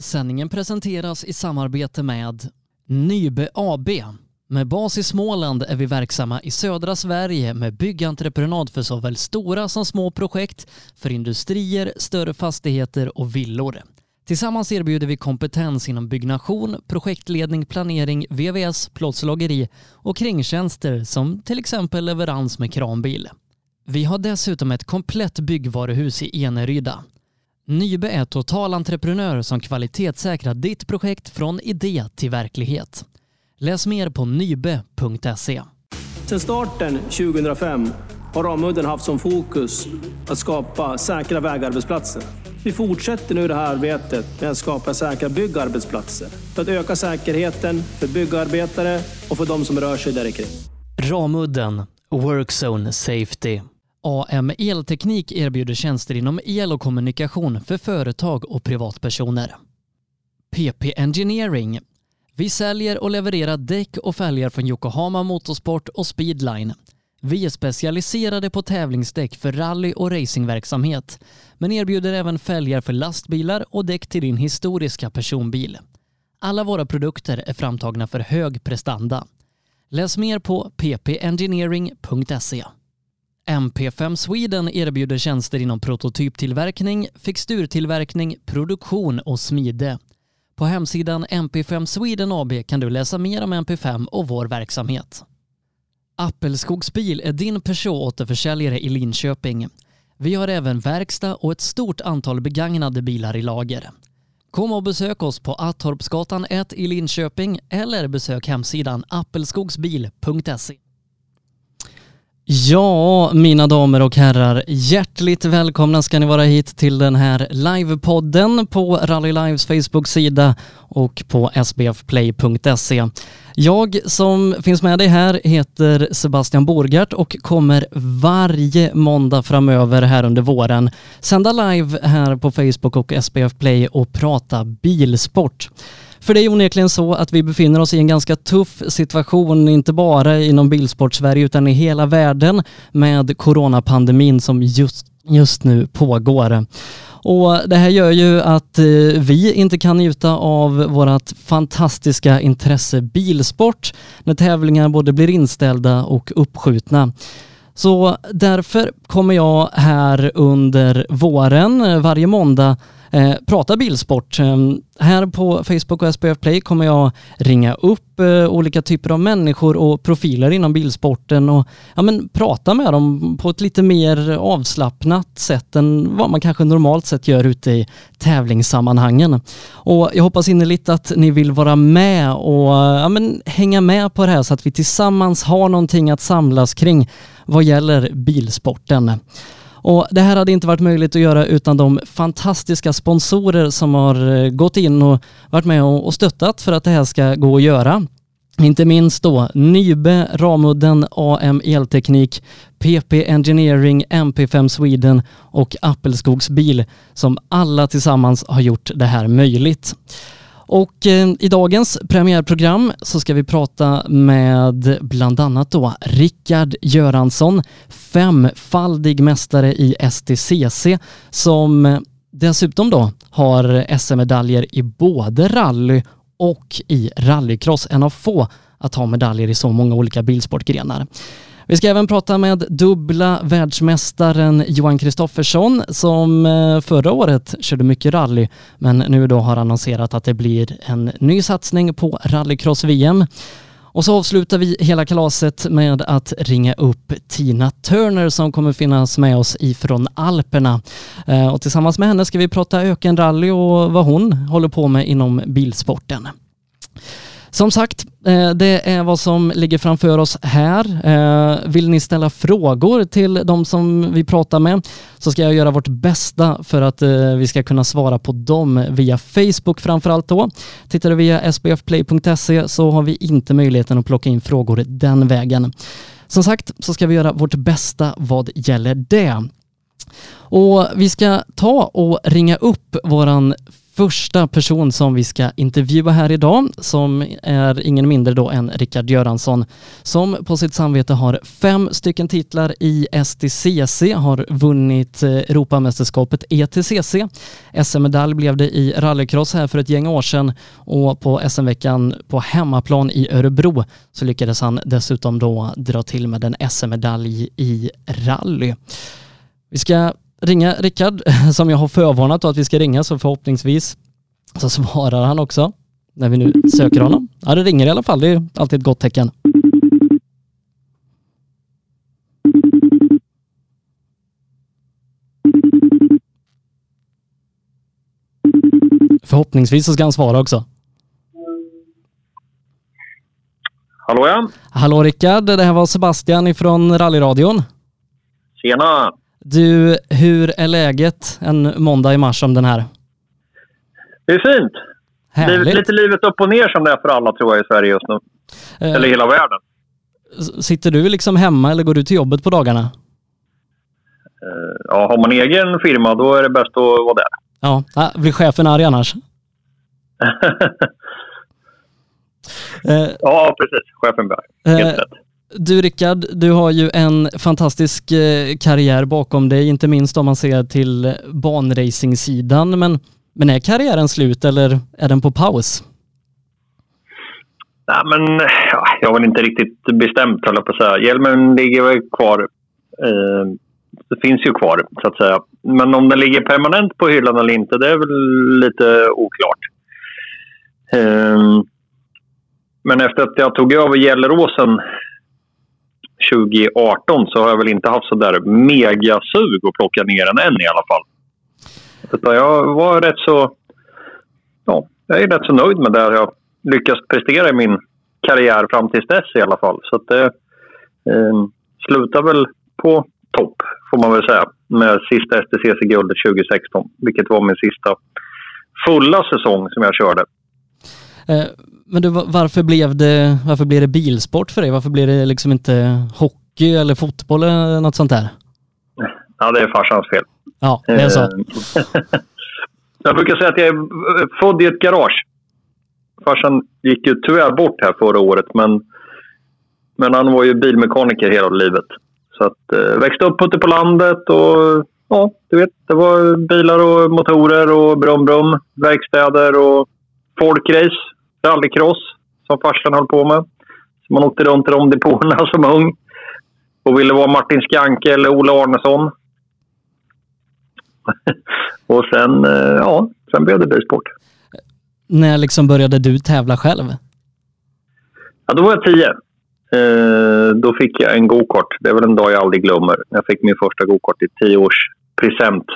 Sändningen presenteras i samarbete med Nybe AB. Med bas i Småland är vi verksamma i södra Sverige med byggentreprenad för såväl stora som små projekt, för industrier, större fastigheter och villor. Tillsammans erbjuder vi kompetens inom byggnation, projektledning, planering, VVS, plåtslageri och kringtjänster som till exempel leverans med kranbil. Vi har dessutom ett komplett byggvaruhus i Eneryda. Nybe är totalentreprenör som kvalitetssäkrar ditt projekt från idé till verklighet. Läs mer på nybe.se. Sedan starten 2005 har Ramudden haft som fokus att skapa säkra vägarbetsplatser. Vi fortsätter nu det här arbetet med att skapa säkra byggarbetsplatser för att öka säkerheten för byggarbetare och för de som rör sig där kring. Ramudden Workzone Safety. AM Elteknik erbjuder tjänster inom el och kommunikation för företag och privatpersoner. PP Engineering. Vi säljer och levererar däck och fälgar från Yokohama Motorsport och Speedline. Vi är specialiserade på tävlingsdäck för rally och racingverksamhet, men erbjuder även fälgar för lastbilar och däck till din historiska personbil. Alla våra produkter är framtagna för hög prestanda. Läs mer på ppengineering.se. MP5 Sweden erbjuder tjänster inom prototyptillverkning, fixturtillverkning, produktion och smide. På hemsidan MP5 Sweden AB kan du läsa mer om MP5 och vår verksamhet. Appelskogsbil är din Peugeot-återförsäljare i Linköping. Vi har även verkstad och ett stort antal begagnade bilar i lager. Kom och besök oss på Attorpsgatan 1 i Linköping eller besök hemsidan appelskogsbil.se. Ja, mina damer och herrar, hjärtligt välkomna ska ni vara hit till den här livepodden på Rally Lives Facebook-sida och på sbfplay.se. Jag som finns med dig här heter Sebastian Borgart och kommer varje måndag framöver här under våren sända live här på Facebook och SBF Play och prata bilsport. För det är onekligen så att vi befinner oss i en ganska tuff situation, inte bara inom bilsport-Sverige utan i hela världen med coronapandemin som just, just nu pågår. Och det här gör ju att eh, vi inte kan njuta av vårt fantastiska intresse bilsport när tävlingar både blir inställda och uppskjutna. Så därför kommer jag här under våren eh, varje måndag eh, prata bilsport. Eh, här på Facebook och SPF Play kommer jag ringa upp eh, olika typer av människor och profiler inom bilsporten och ja, men, prata med dem på ett lite mer avslappnat sätt än vad man kanske normalt sett gör ute i tävlingssammanhangen. Och jag hoppas innerligt att ni vill vara med och ja, men, hänga med på det här så att vi tillsammans har någonting att samlas kring vad gäller bilsporten. Och det här hade inte varit möjligt att göra utan de fantastiska sponsorer som har eh, gått in och varit med och stöttat för att det här ska gå att göra. Inte minst då Nybe, Ramudden, AM Elteknik, PP Engineering, MP5 Sweden och Appelskogs bil som alla tillsammans har gjort det här möjligt. Och eh, i dagens premiärprogram så ska vi prata med bland annat då Rickard Göransson, femfaldig mästare i STCC som dessutom då har SM-medaljer i både rally och i rallycross, en av få att ha medaljer i så många olika bilsportgrenar. Vi ska även prata med dubbla världsmästaren Johan Kristoffersson som eh, förra året körde mycket rally men nu då har annonserat att det blir en ny satsning på rallycross-VM. Och så avslutar vi hela kalaset med att ringa upp Tina Turner som kommer finnas med oss ifrån Alperna. Eh, och tillsammans med henne ska vi prata ökenrally och vad hon håller på med inom bilsporten. Som sagt, eh, det är vad som ligger framför oss här. Eh, vill ni ställa frågor till de som vi pratar med så ska jag göra vårt bästa för att eh, vi ska kunna svara på dem via Facebook framförallt då. Tittar du via sbfplay.se så har vi inte möjligheten att plocka in frågor den vägen. Som sagt så ska vi göra vårt bästa vad gäller det. Och vi ska ta och ringa upp våran första person som vi ska intervjua här idag som är ingen mindre då än Rickard Göransson som på sitt samvete har fem stycken titlar i STCC, har vunnit eh, Europamästerskapet ETCC. SM-medalj blev det i rallycross här för ett gäng år sedan och på SM-veckan på hemmaplan i Örebro så lyckades han dessutom då dra till med en SM-medalj i rally. Vi ska ringa Rickard som jag har förvarnat att vi ska ringa så förhoppningsvis så svarar han också när vi nu söker honom. Ja, det ringer i alla fall. Det är alltid ett gott tecken. Förhoppningsvis så ska han svara också. Hallå ja. Hallå Rickard, det här var Sebastian ifrån Rallyradion. Tjena. Du, hur är läget en måndag i mars som den här? Det är fint. Härligt. Lite livet upp och ner som det är för alla tror jag i Sverige just nu. Eh, Eller hela världen. Sitter du liksom hemma eller går du till jobbet på dagarna? Eh, Ja, har man egen firma då är det bäst att vara där. Ja, ah, blir chefen arg annars? Eh, ja, precis. Chefen Berg. Helt Eh, rätt. Du Rickard, du har ju en fantastisk eh, karriär bakom dig, inte minst om man ser till banracingsidan. Men, men är karriären slut eller är den på paus? Nej, men ja, jag har väl inte riktigt bestämt, höll jag på att säga. Hjälmen ligger väl kvar. Eh, det finns ju kvar, så att säga. Men om den ligger permanent på hyllan eller inte, det är väl lite oklart. Eh, men efter att jag tog över Gelleråsen 2018 så har jag väl inte haft så där megasug att plocka ner den än i alla fall. Utan jag var rätt så... Ja, jag är rätt så nöjd med det jag lyckats prestera i min karriär fram tills dess i alla fall. Så att det eh, ehm, slutar väl på topp, får man väl säga, med sista STCC-guldet 2016. Vilket var min sista fulla säsong som jag körde. Eh, men du, va- varför blev, det, varför blev det bilsport för dig? Varför blev det liksom inte hockey eller fotboll eller något sånt där? Ja, det är farsans fel. Ja, det är så. Eh, jag brukar säga att jag är född i ett garage. Farsan gick ju tyvärr bort här förra året, men, men han var ju bilmekaniker hela livet. Så att, eh, växte upp ute på landet och ja, du vet, det var bilar och motorer och brum brum, verkstäder och folkrace, rallycross som farsan höll på med. Så man åkte runt i de depåerna som ung och ville vara Martin Skanke eller Ola Arnesson. och sen, eh, ja, sen blev det bilsport. När liksom började du tävla själv? Ja, då var jag tio. Eh, då fick jag en go-kart. Det är väl en dag jag aldrig glömmer. Jag fick min första go-kart i tio års present.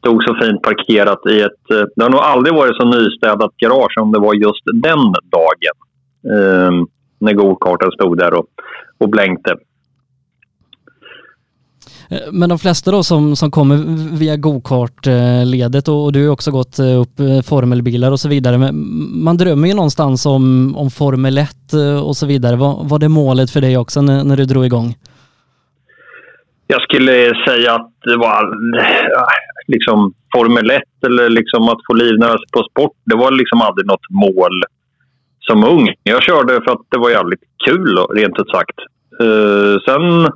Stod så fint parkerat i ett... Eh, det har nog aldrig varit så nystädat garage som det var just den dagen. Eh, när gokarten stod där och, och blänkte. Eh, men de flesta då som, som kommer via gokartledet eh, och, och du har ju också gått upp formelbilar och så vidare. Men man drömmer ju någonstans om, om Formel 1 och så vidare. Var, var det målet för dig också när, när du drog igång? Jag skulle säga att det var liksom Formel 1 eller liksom att få livnära sig på sport. Det var liksom aldrig något mål som ung. Jag körde för att det var jävligt kul, rent ut sagt. Uh, sen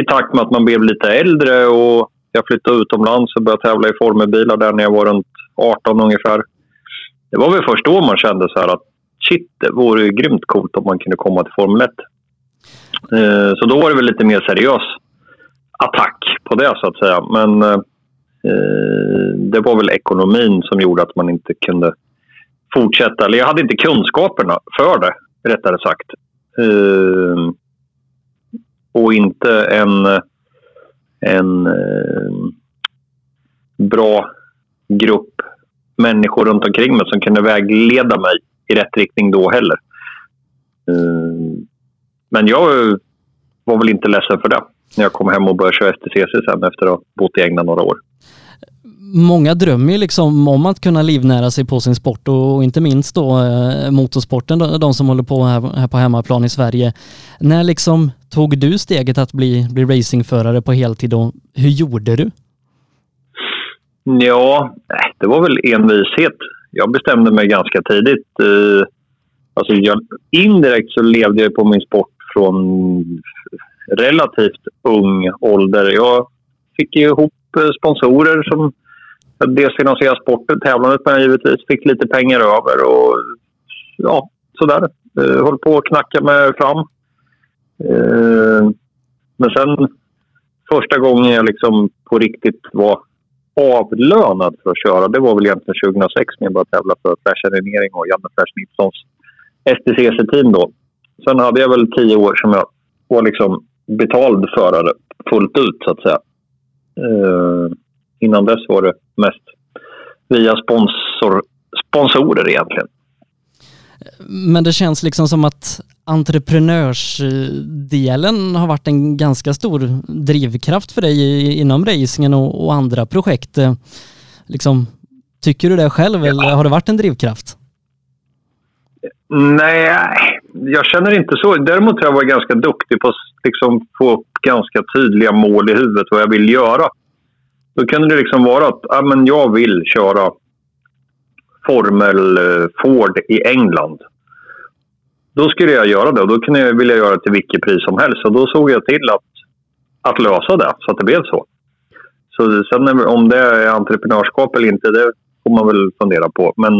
i takt med att man blev lite äldre och jag flyttade utomlands och började tävla i formelbilar där när jag var runt 18 ungefär. Det var väl först då man kände så här att shit, det vore ju grymt coolt om man kunde komma till Formel 1. Uh, eh, så då var det väl lite mer seriöst attack på det så att säga. Men eh, det var väl ekonomin som gjorde att man inte kunde fortsätta. Eller jag hade inte kunskaperna för det, rättare sagt. Eh, och inte en, en eh, bra grupp människor runt omkring mig som kunde vägleda mig i rätt riktning då heller. Eh, men jag var väl inte ledsen för det när jag kom hem och började köra STCC sen efter att ha bott i England några år. Många drömmer ju liksom om att kunna livnära sig på sin sport och, inte minst då eh, motorsporten, de, som håller på här, här på hemmaplan i Sverige. När liksom tog du steget att bli, bli racingförare på heltid och hur gjorde du? Ja, det var väl envishet. Jag bestämde mig ganska tidigt. Eh, alltså jag, indirekt så levde jag på min sport från relativt ung ålder. Jag fick ihop eh, sponsorer som dels finansierade sporten, tävlandet men givetvis fick lite pengar över och ja, sådär. Eh, höll på att knacka mig fram. Eh, men sen första gången jag liksom på riktigt var avlönad för att köra, det var väl egentligen 2006 när jag började tävla för Flash Renering och Janne Flash Nilssons STCC-team då. Sen hade jag väl tio år som jag var liksom betald förare fullt ut så att säga. Uh, innan dess var det mest via sponsor, sponsorer egentligen. Men det känns liksom som att entreprenörsdelen har varit en ganska stor drivkraft för dig inom racingen och, och andra projekt. Liksom, tycker du det själv ja. eller har det varit en drivkraft? Nej, jag känner inte så. Däremot har jag varit ganska duktig på att liksom få ganska tydliga mål i huvudet vad jag vill göra. Då kunde det liksom vara att ja, men jag vill köra Formel eh, Ford i England. Då skulle jag göra det och då kunde jag, vilja göra det till vilket pris som helst. Och då såg jag till att, att lösa det så att det blev så. Så sen om det är entreprenörskap eller inte, det får man väl fundera på. Men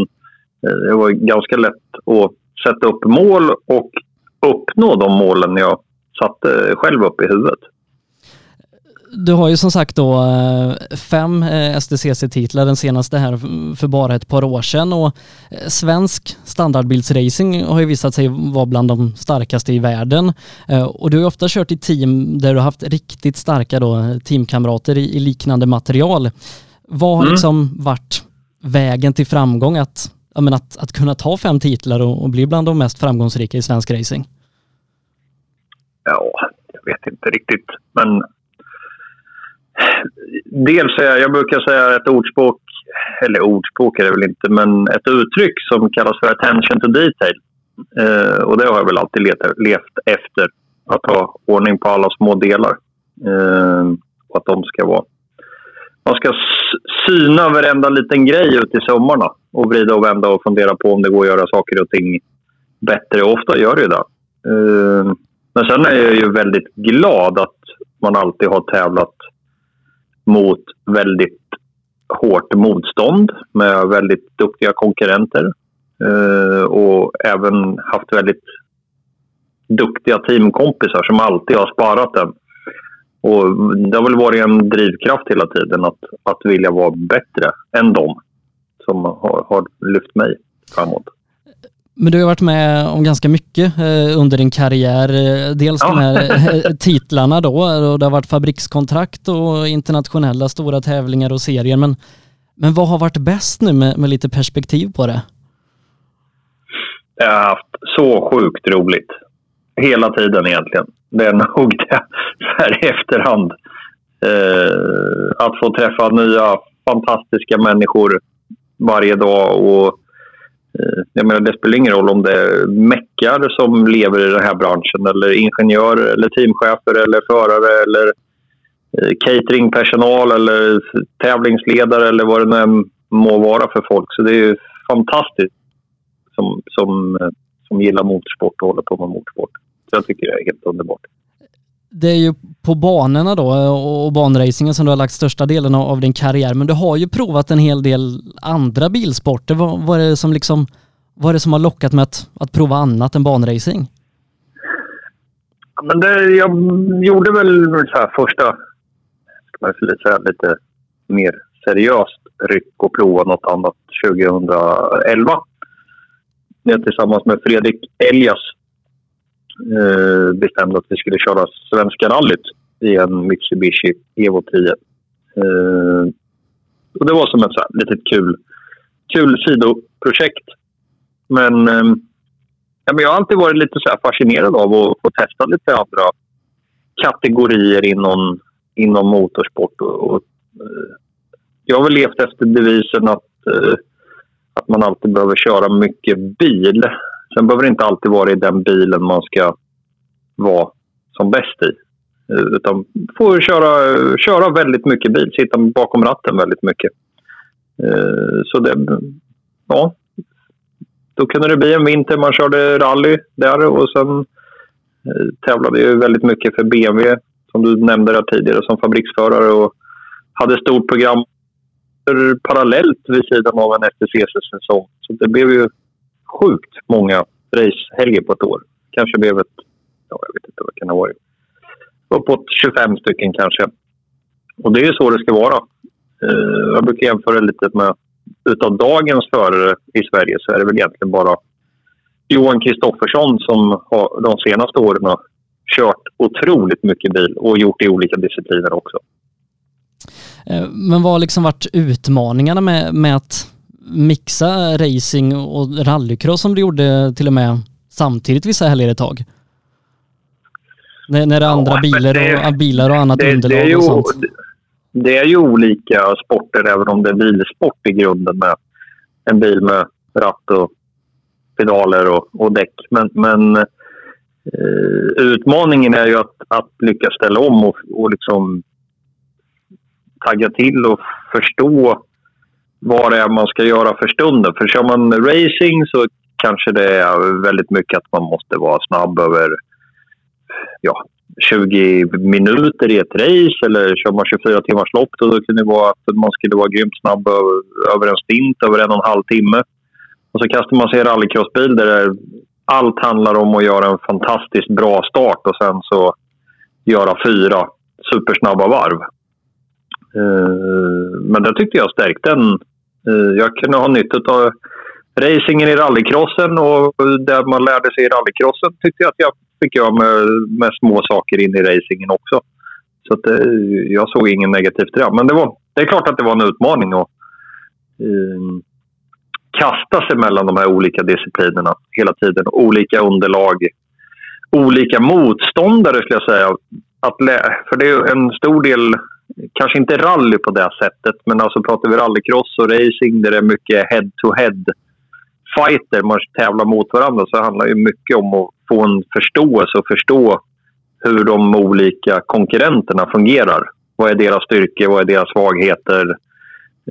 eh, det var ganska lätt att sätta upp mål och uppnå de målen jag satte själv upp i huvudet. Du har ju som sagt då eh, fem eh, STCC-titlar, den senaste här för bara ett par år sedan och eh, svensk standardbilsracing har ju visat sig vara bland de starkaste i världen. Och du har ju ofta kört i team där du har haft riktigt starka då teamkamrater i, liknande material. Vad har mm. liksom varit vägen till framgång att, men att, att kunna ta fem titlar och, och bli bland de mest framgångsrika i svensk racing? Ja, jag vet inte riktigt, men dels är jag brukar säga ett ordspråk, eller ordspråk är det väl inte, men ett uttryck som kallas för attention to detail. Eh, och det har jag väl alltid let, levt efter. Att ha ordning på alla små delar. Eh, och att de ska vara... Man ska syna varenda liten grej ut i sömmarna och vrida och vända och fundera på om det går att göra saker och ting bättre. Ofta gör det ju det. Eh, men sen är jag ju väldigt glad att man alltid har tävlat mot väldigt hårt motstånd med väldigt duktiga konkurrenter. Eh, och även haft väldigt duktiga teamkompisar som alltid har sparat den. Och det har väl varit en drivkraft hela tiden att, att vilja vara bättre än dem som har, har lyft mig framåt. Men du har varit med om ganska mycket eh, under din karriär. Eh, dels ja. de här eh, titlarna då och det har varit fabrikskontrakt och internationella stora tävlingar och serier. Men, men vad har varit bäst nu med, med lite perspektiv på det? Jag har haft så sjukt roligt. Hela tiden egentligen. Det är nog det så här i efterhand. Eh, att få träffa nya fantastiska människor varje dag och Eh, jag menar, det spelar ingen roll om det är meckar som lever i den här branschen eller ingenjörer eller teamchefer eller förare eller eh, cateringpersonal eller tävlingsledare eller vad det nu må vara för folk. Så det är fantastiskt som, som, eh, som gillar motorsport och håller på med motorsport. Jag tycker det är helt underbart det är ju på banorna då och banracingen som du har lagt största delen av din karriär, men du har ju provat en hel del andra bilsporter. Vad, vad är det som liksom, vad är det som har lockat med att, att prova annat än banracing? Men det, jag gjorde väl så här första, ska man säga, lite mer seriöst ryck och prova något annat 2011. Jag tillsammans med Fredrik Elias eh, bestämde att vi skulle köra Svenska rallyt i en Mitsubishi Evo 10. Eh, och det var som ett så här, litet kul, kul sidoprojekt. Men, eh, ja, men jag har alltid varit lite så fascinerad av att få testa lite andra kategorier inom, inom motorsport. Och, och eh, jag har väl levt efter devisen att, eh, att man alltid behöver köra mycket bil Sen behöver det inte alltid vara i den bilen man ska vara som bäst i. Eh, utan får köra, köra väldigt mycket bil, sitta bakom ratten väldigt mycket. Eh, så det, ja. Då kunde det bli en vinter. Man körde rally där och sen eh, tävlade vi väldigt mycket för BMW som du nämnde där tidigare som fabriksförare och hade stort program parallellt vid sidan av en STCC-säsong. Så det blev ju sjukt många racehelger på ett år. Kanske blev ett, ja, jag vet inte vad det kan ha varit. Uppåt 25 stycken kanske. Och det är ju så det ska vara. Eh, jag brukar jämföra lite med utav dagens förare i Sverige så är det väl egentligen bara Johan Kristoffersson som har de senaste åren har kört otroligt mycket bil och gjort det i olika discipliner också. Eh, men vad har liksom varit utmaningarna med, med att mixa racing och rallycross som du gjorde till och med samtidigt vissa helger ett tag? När, när det är andra ja, bilar, det, och, bilar och annat det, underlag det ju, och sånt. Det är ju olika sporter även om det är bilsport i grunden med en bil med ratt och pedaler och, och däck. Men, men eh, utmaningen är ju att, att lyckas ställa om och, och liksom tagga till och förstå vad det är man ska göra för stunden. För kör man racing så kanske det är väldigt mycket att man måste vara snabb över ja, 20 minuter i ett race eller kör man 24 timmars lopp då, då kan det vara att man skulle vara grymt snabb över en stint över en och en halv timme. Och så kastar man sig i rallycrossbil där allt handlar om att göra en fantastiskt bra start och sen så göra fyra supersnabba varv. Eh, men det tyckte jag stärkte en. Eh, jag kunde ha nytta av racingen i rallycrossen och det man lärde sig i rallycrossen tyckte jag att jag fick göra med, med små saker in i racingen också. Så att, eh, jag såg inget negativt i det. Men det, var, det är klart att det var en utmaning att eh, kasta sig mellan de här olika disciplinerna hela tiden. Olika underlag, olika motståndare skulle jag säga. Att för det är en stor del, kanske inte rally på det sättet, men alltså pratar vi rallycross och racing där det är mycket head-to-head fighter man tävlar mot varandra så handlar det mycket om att få en förståelse och förstå hur de olika konkurrenterna fungerar. Vad är deras styrkor? Vad är deras svagheter?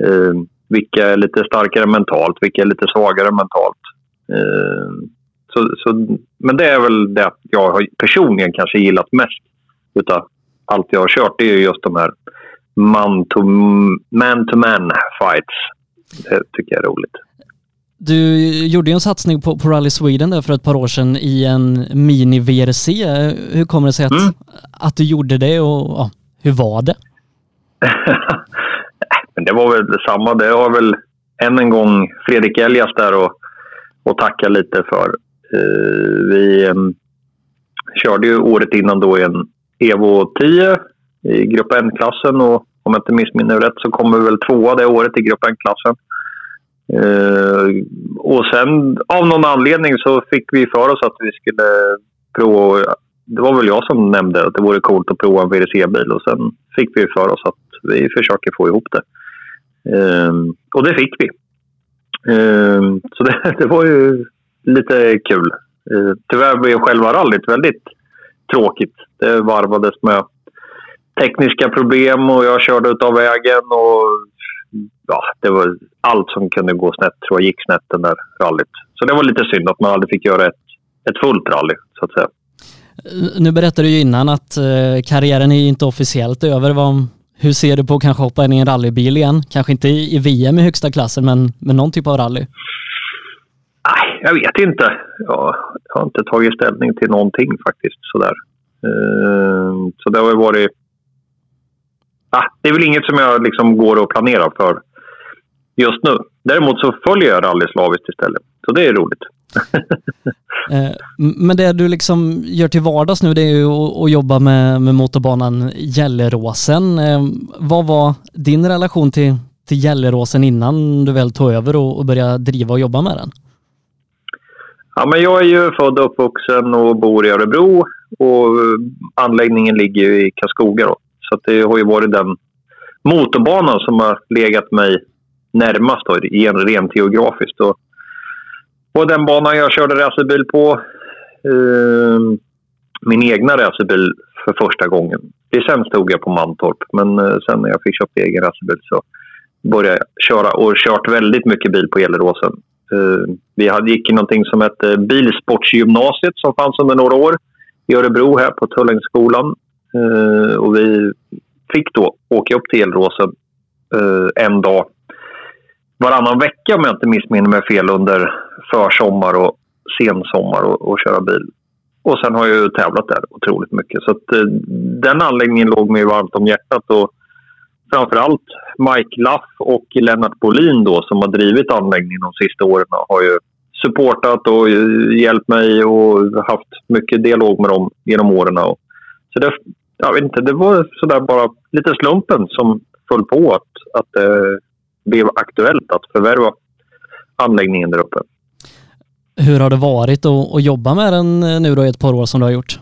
Eh, vilka är lite starkare mentalt? Vilka är lite svagare mentalt? Eh, så, så, men det är väl det jag personligen kanske gillat mest utav allt jag har kört. Det är just de här man-to-man fights. Det tycker jag är roligt. Du gjorde ju en satsning på, på Rally Sweden där för ett par år sedan i en mini-VRC. Hur kommer det sig att, mm. att du gjorde det och ja, hur var det? Men det var väl detsamma. Det har väl än en gång Fredrik Elias där och, och tacka lite för. Uh, vi um, körde ju året innan då i en Evo 10 i grupp N-klassen och om jag inte missminner rätt så kommer vi väl tvåa det året i grupp Klassen. Uh, och sen av någon anledning så fick vi för oss att vi skulle prova. Det var väl jag som nämnde att det vore coolt att prova en VRC-bil och sen fick vi för oss att vi försöker få ihop det. Uh, och det fick vi. Uh, så det, det, var ju lite kul. Eh, tyvärr blev själva rallyt väldigt tråkigt. Det varvades med tekniska problem och jag körde ut av vägen och ja, det var allt som kunde gå snett tror jag gick snett den där rallyt. Så det var lite synd att man aldrig fick göra ett, ett fullt rally så att säga. Nu berättade du ju innan att eh, karriären är inte officiellt över. hur ser du på att kanske hoppa in i en rallybil igen? Kanske inte i VM i högsta klassen, men, men någon typ av rally? Nej, jag vet inte. Jag har inte tagit ställning till någonting faktiskt sådär. Eh, så det har varit... Ah, det är väl inget som jag liksom går och planerar för just nu. Däremot så följer jag rally slaviskt istället. Så det är roligt. Eh, men det du liksom gör till vardags nu det är ju att jobba med, med motorbanan Gelleråsen. Eh, vad var din relation till, till Gelleråsen innan du väl tog över och, och började driva och jobba med den? Ja, men jag är ju född och uppvuxen och bor i Örebro och anläggningen ligger i Karlskoga. Då. Så det har ju varit den motorbanan som har legat mig närmast då, rent geografiskt. Och, på den banan jag körde racerbil på, eh, min egna racerbil för första gången. Licens tog jag på Mantorp, men eh, sen när jag fick köpa egen racerbil så började jag köra och kört väldigt mycket bil på Gelleråsen. Eh, vi hade, gick i någonting som hette Bilsportsgymnasiet som fanns under några år i Örebro här på Tullängsskolan. Eh, och vi fick då åka upp till Gelleråsen eh, en dag varannan vecka om jag inte missminner mig fel under försommar och sensommar och, och köra bil. Och sen har jag ju tävlat där otroligt mycket. Så att, eh, den anläggningen låg mig varmt om hjärtat. Och framförallt Mike Laff och Lennart Bolin då, som har drivit anläggningen de sista åren har ju supportat och hjälpt mig och haft mycket dialog med dem genom åren. Så det, jag vet inte, det var sådär bara lite slumpen som föll på att, att det blev aktuellt att förvärva anläggningen där uppe. Hur har det varit att, att jobba med den nu då i ett par år som du har gjort?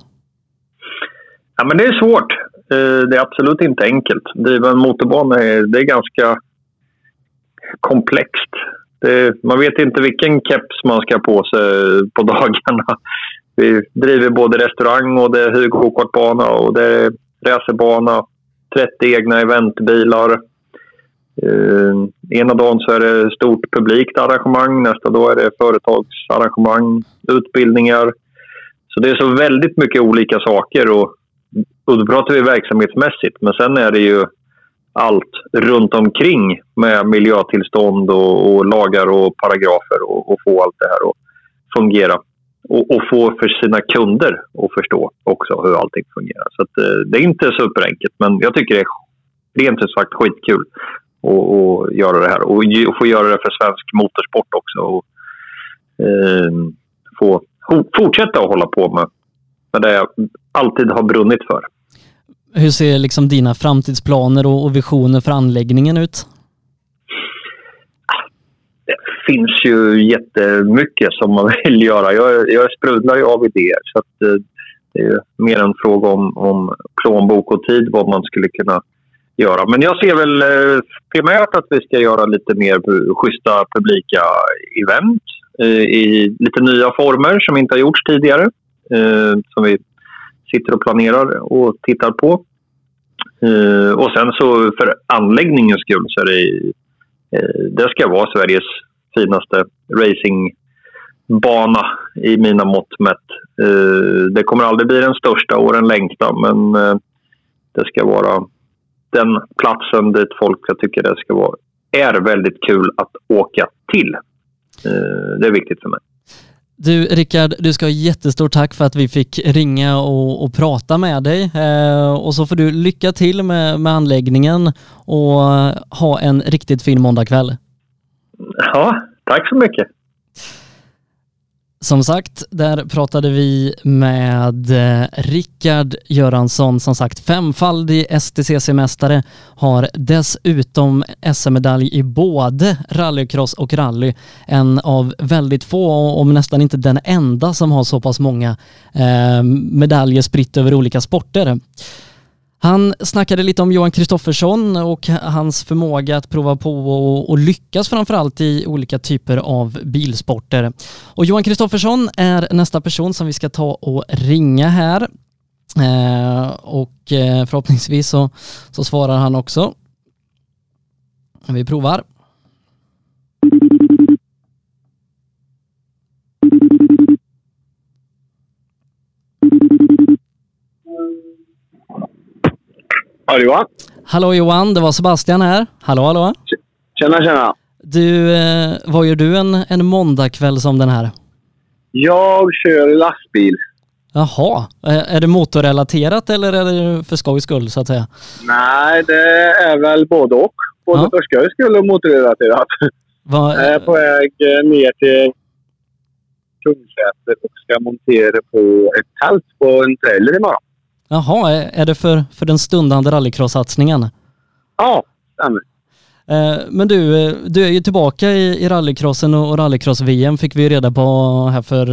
Ja, men det är svårt. Eh, det är absolut inte enkelt. Driva en motorbana är, det är ganska komplext. Det, man vet inte vilken keps man ska ha på sig på dagarna. Vi driver både restaurang och det är höggokartbana och det är racerbana. 30 egna eventbilar. Uh, ena dagen så är det stort publikt arrangemang, nästa dag är det företagsarrangemang, utbildningar. Så det är så väldigt mycket olika saker och, och då pratar vi verksamhetsmässigt. Men sen är det ju allt runt omkring med miljötillstånd och, och lagar och paragrafer och, och, få allt det här att fungera. Och, och, få för sina kunder att förstå också hur allting fungerar. Så att, eh, det är inte superenkelt, men jag tycker det är rent ut sagt skitkul att göra det här. Och, och få göra det för svensk motorsport också. Och, eh, få fortsätta att hålla på med, med det jag alltid har brunnit för. Hur ser liksom dina framtidsplaner och, visioner för anläggningen ut? Det finns ju jättemycket som man vill göra. Jag, jag sprudlar ju av idéer. Så att, eh, det är mer en fråga om, om plånbok och tid vad man skulle kunna göra. Men jag ser väl eh, primärt att vi ska göra lite mer schyssta publika event eh, i lite nya former som inte har gjorts tidigare. Eh, som vi sitter och planerar och tittar på. Eh, och sen så för anläggningens skull så är det, Eh, det ska vara Sveriges finaste racingbana i mina mått mätt. Eh, det kommer aldrig bli den största och den längsta men eh, det ska vara den platsen dit folk jag tycker det ska vara är väldigt kul att åka till. Det är viktigt för mig. Du Rickard, du ska ha jättestort tack för att vi fick ringa och, och prata med dig. Eh, och så får du lycka till med, med anläggningen och ha en riktigt fin måndagkväll. Ja, tack så mycket. Som sagt, där pratade vi med eh, Rickard Göransson, som sagt femfaldig STCC-mästare, har dessutom SM-medalj i både rallycross och rally. En av väldigt få, om nästan inte den enda, som har så pass många eh, medaljer spritt över olika sporter. Han snackade lite om Johan Kristoffersson och hans förmåga att prova på och, lyckas framförallt i olika typer av bilsporter. Och Johan Kristoffersson är nästa person som vi ska ta och ringa här. Eh, och eh, förhoppningsvis så, så svarar han också. Vi provar. Ja, Johan. Hallå Johan, det var Sebastian här. Hallå, hallå. Tjena, tjena. Du, eh, vad gör du en, en måndagkväll som den här? Jag kör lastbil. Jaha, är det motorrelaterat eller är det för skojs skull så att säga? Nej, det är väl både och. Både ja. för skojs skull och motorrelaterat. Va? Jag är på väg eh, ner till Kungsäter och ska montera på ett tält på en trailer imorgon. Jaha, är det för, för den stundande rallycross-satsningen? Ja, stämmer. Eh, men du, eh, du är ju tillbaka i, i rallycrossen och rallycross-VM fick vi reda på här för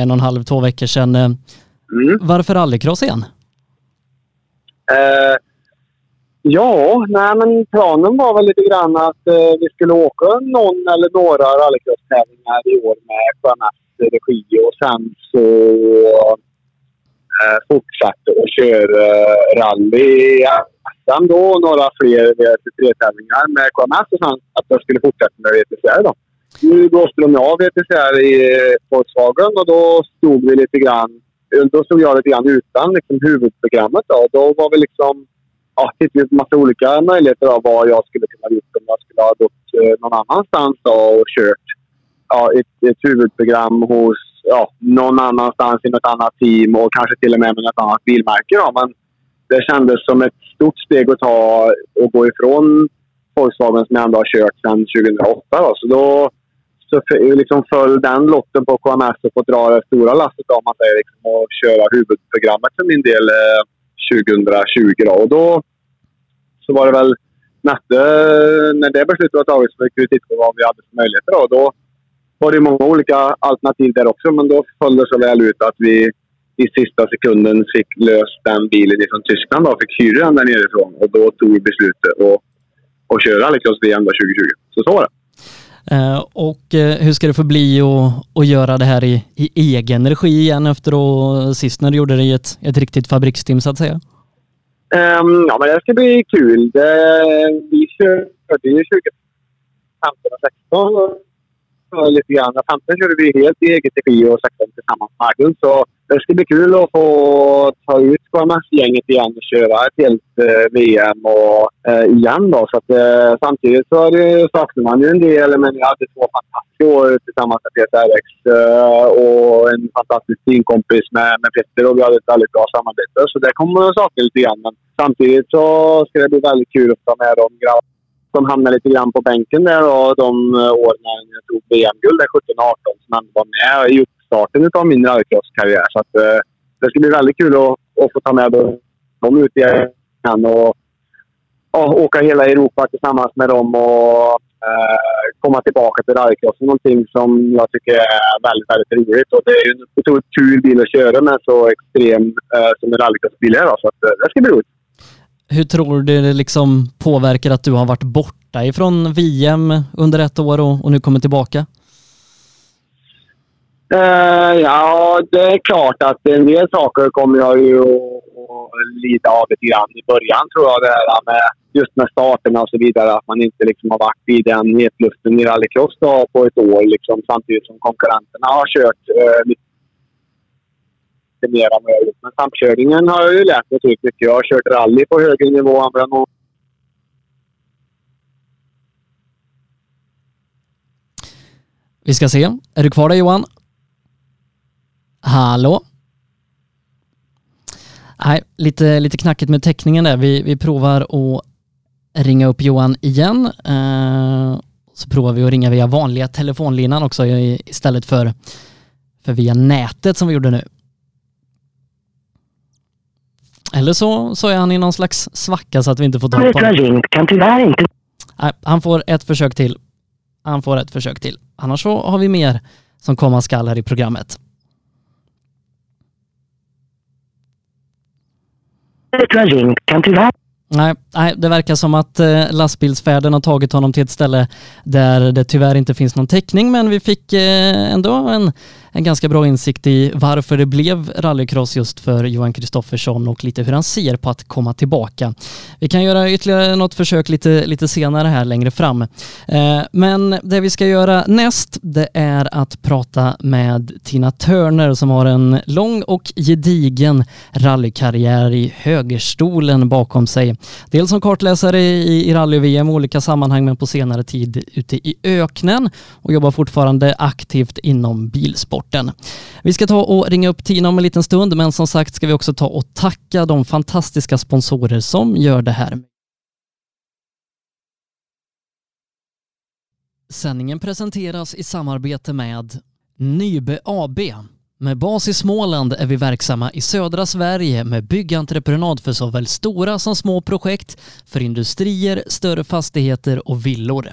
en och en halv, två veckor sedan. Eh, mm. Varför rallycross igen? Uh, ja, nej men planen var väl lite grann att uh, vi skulle åka någon eller några rallycross-tävlingar i år med Sjömästers regi och sen så eh, fortsatte att köra eh, rally SM då och några fler VTC-tävlingar med KMS och sen att jag skulle fortsätta med VTCR då. Nu blåste de av VTCR i Volkswagen och då stod vi lite grann... Då stod jag lite grann utan liksom, huvudprogrammet. Då. då var vi liksom... Ja, tittade på massa olika möjligheter av vad jag skulle kunna gjort om jag skulle ha gått eh, någon annanstans då och kört ja, ett, ett huvudprogram hos ja, någon annanstans i något annat team och kanske till och med med något annat bilmärke. Då. Men det kändes som ett stort steg att ta och gå ifrån Volkswagen som jag ändå har kört sedan 2008. Då. Så då så liksom föll den lotten på KMS och fått dra det stora lastet om man säger, liksom, och köra huvudprogrammet för min del eh, 2020. Då. Och då så var det väl nätte, när det beslutet var taget så fick vi titta på vad vi hade för möjligheter. Då. då var det många olika alternativ där också, men då föll det så väl ut att vi i sista sekunden fick löst den bilen från Tyskland. Då, fick hyra den där nerifrån och då tog vi beslutet att, att köra Rallycross VM 2020. Så så var det. Uh, och uh, hur ska det få bli att, att göra det här i, i egen regi igen efter att sist när du gjorde det i ett, ett riktigt fabriksteam så att säga? Um, ja, men det ska bli kul. Det, vi körde ju 2015 och för lite grann. 15 körde vi helt i eget regi och 16 tillsammans med Argun. Så det ska bli kul att få ta ut KMS-gänget igen och köra ett helt eh, VM och, eh, igen. Då. Så att, eh, samtidigt så det, saknar man ju en del, men jag hade två fantastiska år tillsammans med Peter RX eh, och en fantastisk teamkompis med, med Peter och vi hade ett väldigt bra samarbete. Så det kommer att sakna lite grann. Men samtidigt så ska det bli väldigt kul att ta med de grabbarna som hamnade lite grann på bänken där och de eh, åren åren jag tog VM-guld 17 18 som ändå var med i uppstarten av min rallycross-karriär. Så att, eh, det ska bli väldigt kul att, att få ta med dem ut igen och, och åka hela Europa tillsammans med dem och eh, komma tillbaka till rallycross. Någonting som jag tycker är väldigt, väldigt roligt. Och det är ju en otroligt kul bil att köra med så extrem eh, som en rallycrossbil är. Så att, eh, det ska bli roligt. Hur tror du det liksom påverkar att du har varit borta ifrån VM under ett år och, och nu kommer tillbaka? Uh, ja, det är klart att en del saker kommer jag ju att lida av lite grann i början tror jag. Det här med, just med starterna och så vidare. Att man inte liksom har varit i den hetluften i rallycross på ett år liksom, samtidigt som konkurrenterna har kört uh, lite lite mer än vad jag gjort. Men samkörningen har jag ju lärt mig typ mycket. Jag har kört rally på högre nivå än vad jag Vi ska se. Är du kvar där Johan? Hallå? Nej, lite, lite knackigt med täckningen där. Vi, vi provar att ringa upp Johan igen. Eh, så provar vi att ringa via vanliga telefonlinan också istället för, för via nätet som vi gjorde nu. Eller så, så är han i någon slags svacka så att vi inte får tag på honom. kan tyvärr inte... Nej, han får ett försök till. Han får ett försök till. Annars så har vi mer som komma skall här i programmet. kan tyvärr Nej, nej, det verkar som att eh, lastbilsfärden har tagit honom till ett ställe där det tyvärr inte finns någon täckning, men vi fick eh, ändå en, en ganska bra insikt i varför det blev rallycross just för Johan Kristoffersson och lite hur han ser på att komma tillbaka. Vi kan göra ytterligare något försök lite, lite senare här längre fram. Eh, men det vi ska göra näst, det är att prata med Tina Turner som har en lång och gedigen rallykarriär i högerstolen bakom sig. Dels som kartläsare i, i rally-VM i olika sammanhang men på senare tid ute i öknen och jobbar fortfarande aktivt inom bilsport bilsporten. Vi ska ta och ringa upp Tina om en liten stund men som sagt ska vi också ta och tacka de fantastiska sponsorer som gör det här. Sändningen presenteras i samarbete med Nybe AB med bas i Småland är vi verksamma i södra Sverige med byggentreprenad för såväl stora som små projekt, för industrier, större fastigheter och villor.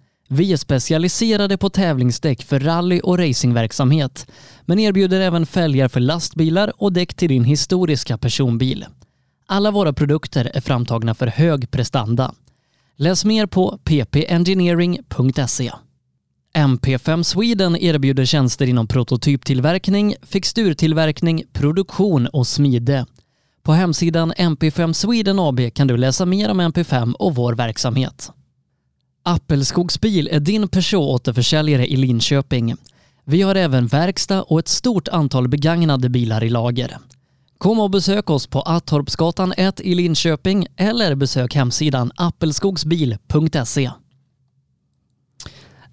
Vi är specialiserade på tävlingsdäck för rally och racingverksamhet, men erbjuder även fälgar för lastbilar och däck till din historiska personbil. Alla våra produkter är framtagna för hög prestanda. Läs mer på ppengineering.se. MP5 Sweden erbjuder tjänster inom prototyptillverkning, fixturtillverkning, produktion och smide. På hemsidan MP5 Sweden AB kan du läsa mer om MP5 och vår verksamhet. Appelskogsbil är din Peugeot-återförsäljare i Linköping. Vi har även verkstad och ett stort antal begagnade bilar i lager. Kom och besök oss på Attorpsgatan 1 i Linköping eller besök hemsidan appelskogsbil.se.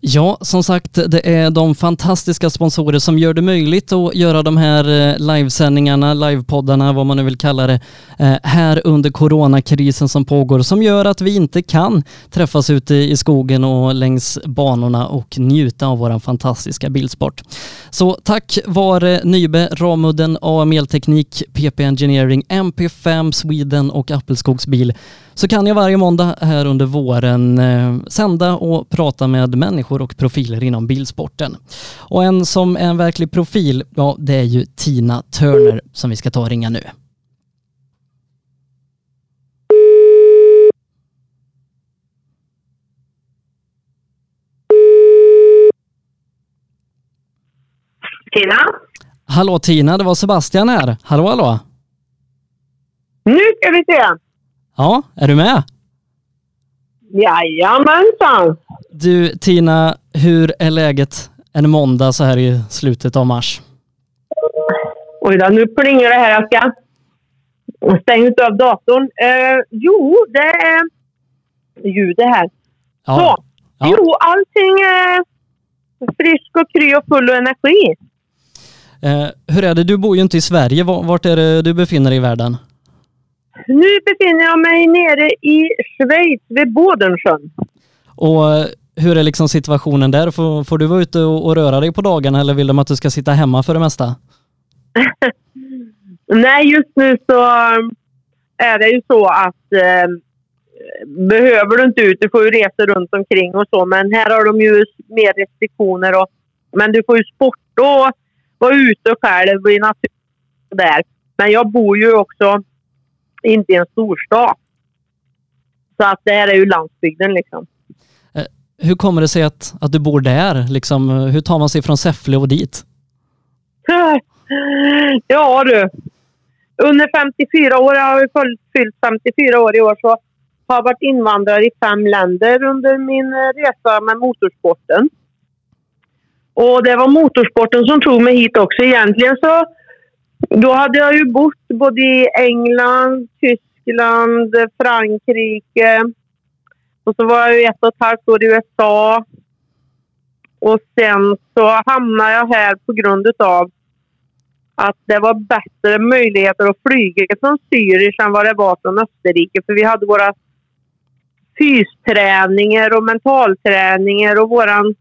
Ja, som sagt, det är de fantastiska sponsorer som gör det möjligt att göra de här eh, livesändningarna, livepoddarna, vad man nu vill kalla det, eh, här under coronakrisen som pågår, som gör att vi inte kan träffas ute i skogen och längs banorna och njuta av vår fantastiska bilsport. Så tack vare eh, Nybe, Ramudden, AM Elteknik, PP Engineering, MP5 Sweden och Appelskogsbil så kan jag varje måndag här under våren eh, sända och prata med människor och profiler inom bilsporten. Och en som är en verklig profil, ja det är ju Tina Turner som vi ska ta och ringa nu. Tina? Hallå Tina, det var Sebastian här. Hallå hallå! Nu ska vi se. Ja, är du med? Jajamensan! Du Tina, hur är läget en måndag så här i slutet av mars? Oj då, nu plingar det här. Jag ska stänga av datorn. Eh, jo, det är ljudet här. Ja. Så. Ja. Jo, allting är frisk och kry och full av energi. Eh, hur är det, du bor ju inte i Sverige. Va- Vart är det du befinner dig i världen? Nu befinner jag mig nere i Schweiz vid Bodensjön. Och eh, hur är liksom situationen där? Får, får du vara ute och, och röra dig på dagarna eller vill de att du ska sitta hemma för det mesta? Nej, just nu så är det ju så att eh, behöver du inte ut, du får ju resa runt omkring och så, men här har de ju mer restriktioner. Och, men du får ju sporta och vara ute själv i naturen där. Men jag bor ju också inte i en storstad. Så att det här är ju landsbygden liksom. Hur kommer det sig att, att du bor där? Liksom, eh, hur tar man sig från Säffle och dit? Ja du. Under 54 år, jag har ju fyllt- fyllt 54 år i år, så har jag varit invandrare i fem länder under min eh, resa med motorsporten. Och det var motorsporten som tog mig hit också. Egentligen så då hade jag ju bott både i England, Tyskland, Frankrike och så var jag ju ett och ett halvt år i USA. Och sen så hamnade jag här på grund av att det var bättre möjligheter att flyga från Zürich än vad det var från Österrike. För vi hade våra fysträningar och mentalträningar och våran,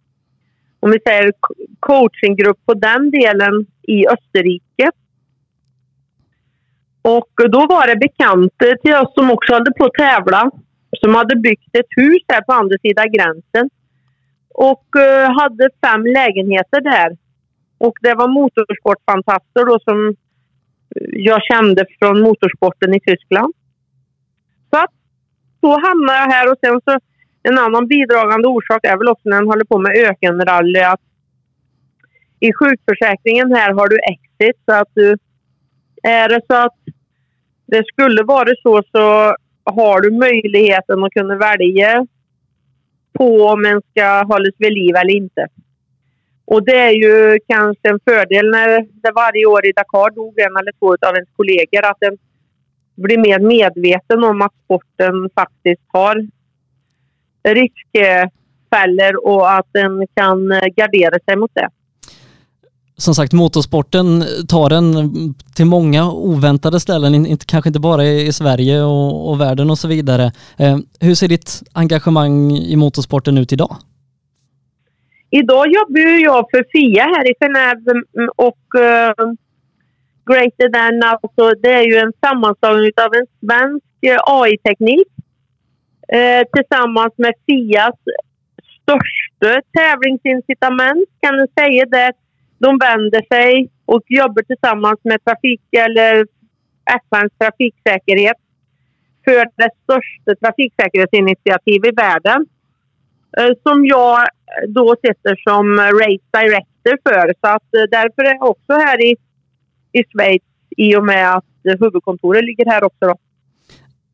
om vi säger coachinggrupp på den delen i Österrike. Och då var det bekanta till oss som också hade på att tävla som hade byggt ett hus här på andra sidan gränsen och eh, hade fem lägenheter där. Och det var motorsportfantaster då som eh, jag kände från motorsporten i Tyskland. Så att så hamnade jag här och sen så en annan bidragande orsak är väl också när man håller på med ökenrally att i sjukförsäkringen här har du exit så att du är det så att det skulle vara så så har du möjligheten att kunna välja på om en ska hållas vid liv eller inte. Och det är ju kanske en fördel när det varje år i Dakar dog en eller två av ens kollegor att en blir mer medveten om att sporten faktiskt har riskfällor och att en kan gardera sig mot det. Som sagt, motorsporten tar en till många oväntade ställen, inte, kanske inte bara i, Sverige och, och världen och så vidare. Eh, hur ser ditt engagemang i motorsporten ut idag? Idag jobbar jag för FIA här i Genève mm, och eh, uh, Greater Than alltså, det är ju en sammanslagning av en svensk eh, AI-teknik uh, eh, tillsammans med FIAs största tävlingsincitament kan du säga det. De vänder sig och jobbar tillsammans med trafik eller FNs trafiksäkerhet för det största trafiksäkerhetsinitiativet i världen. Eh, som jag då sitter som race director för. Så att eh, därför är jag också här i, i Schweiz i och med att huvudkontoret ligger här också. Då.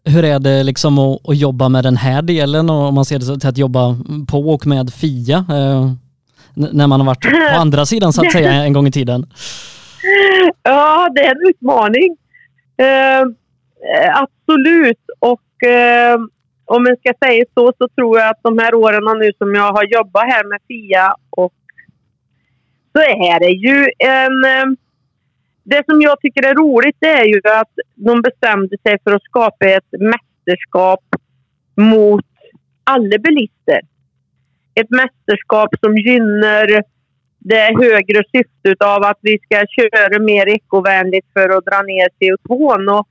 Hur är det liksom att, att, jobba med den här delen och om man ser det till att jobba på och med FIA? Eh, när man har varit på andra sidan så att säga en gång i tiden? Ja, det är en utmaning. Eh, absolut. Och eh, om man ska säga så, så tror jag att de här åren nu som jag har jobbat här med FIA och så är det ju en... Eh, det som jag tycker är roligt det är ju att de bestämde sig för att skapa ett mästerskap mot alla bilister. Ett mästerskap som gynnar det högre syftet av att vi ska köra mer ekovänligt för att dra ner CO2. Och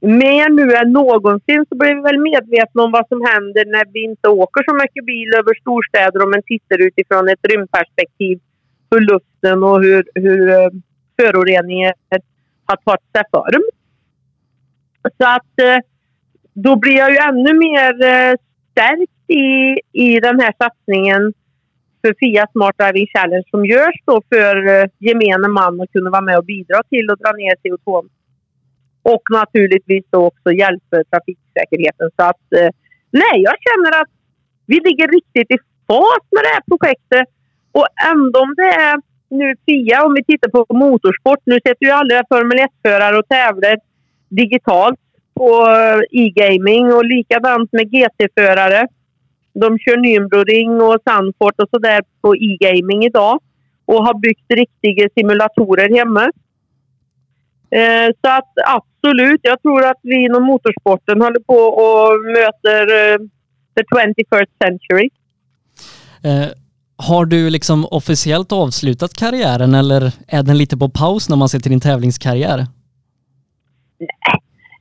mer nu än någonsin så blir vi väl medvetna om vad som händer när vi inte åker så mycket bil över storstäder om man tittar utifrån ett rymdperspektiv på luften och hur, hur eh, föroreningar har tagit sig form. Så att eh, då blir jag ju ännu mer eh, stärkt i, i den här satsningen för FIA Smart Driving Challenge som görs då för eh, gemene man att kunna vara med och bidra till att dra ner CO2 och naturligtvis då också hjälpa trafiksäkerheten. Så att eh, nej, jag känner att vi ligger riktigt i fas med det här projektet. Och ändå om det är nu FIA, om vi tittar på motorsport, nu sätter ju alla Formel 1-förare och tävlar digitalt på eh, e-gaming och likadant med GT-förare. De kör Nürburgring och Sandfort och sådär på e-gaming idag och har byggt riktiga simulatorer hemma. Eh, så att absolut, jag tror att vi inom motorsporten håller på och möter eh, the 21st century. Eh, har du liksom officiellt avslutat karriären eller är den lite på paus när man ser till din tävlingskarriär? Nej,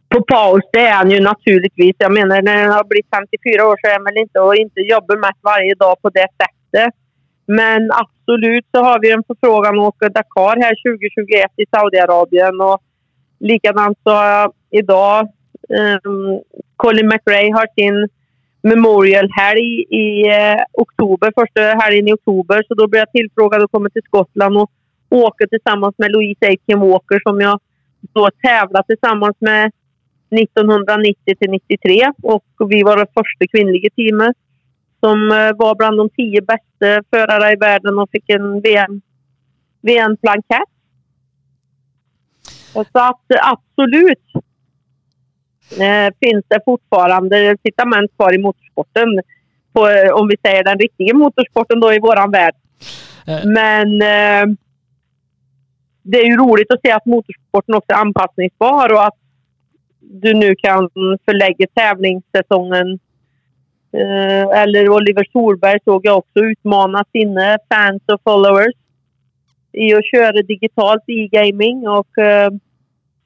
på paus det är han ju naturligtvis. Jag menar när han har blivit 54 år så är han väl inte och inte jobbar mest varje dag på det sättet. Men absolut så har vi en förfrågan att åka Dakar här 2021 i Saudiarabien. Och likadant så har jag idag um, Colin McRae har sin Memorial-helg i eh, oktober, första helgen i oktober. Så då blir jag tillfrågad att komma till Skottland och åka tillsammans med Louise Aitken Walker som jag då tävlar tillsammans med 1990 till 93 och vi var det första kvinnliga teamet som eh, var bland de tio bästa förarna i världen och fick en VM, VM-plankett. Så att absolut eh, finns det fortfarande incitament kvar i motorsporten. På, eh, om vi säger den riktiga motorsporten då i våran värld. Äh. Men eh, det är ju roligt att se att motorsporten också är anpassningsbar och att du nu kan förlägga tävlingssäsongen Eh, eller Oliver Solberg såg jag också utmana sina fans och followers i att köra digitalt i gaming. Och, eh,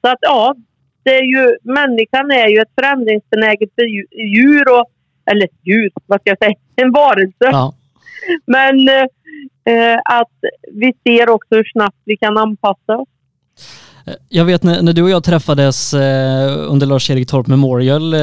så att ja, det är ju, människan är ju ett förändringsbenäget djur, och, eller djur, vad ska jag säga, en varelse. Ja. Men eh, att vi ser också hur snabbt vi kan anpassa oss. Eh, jag vet när, när, du och jag träffades eh, under Lars-Erik Torp Memorial eh,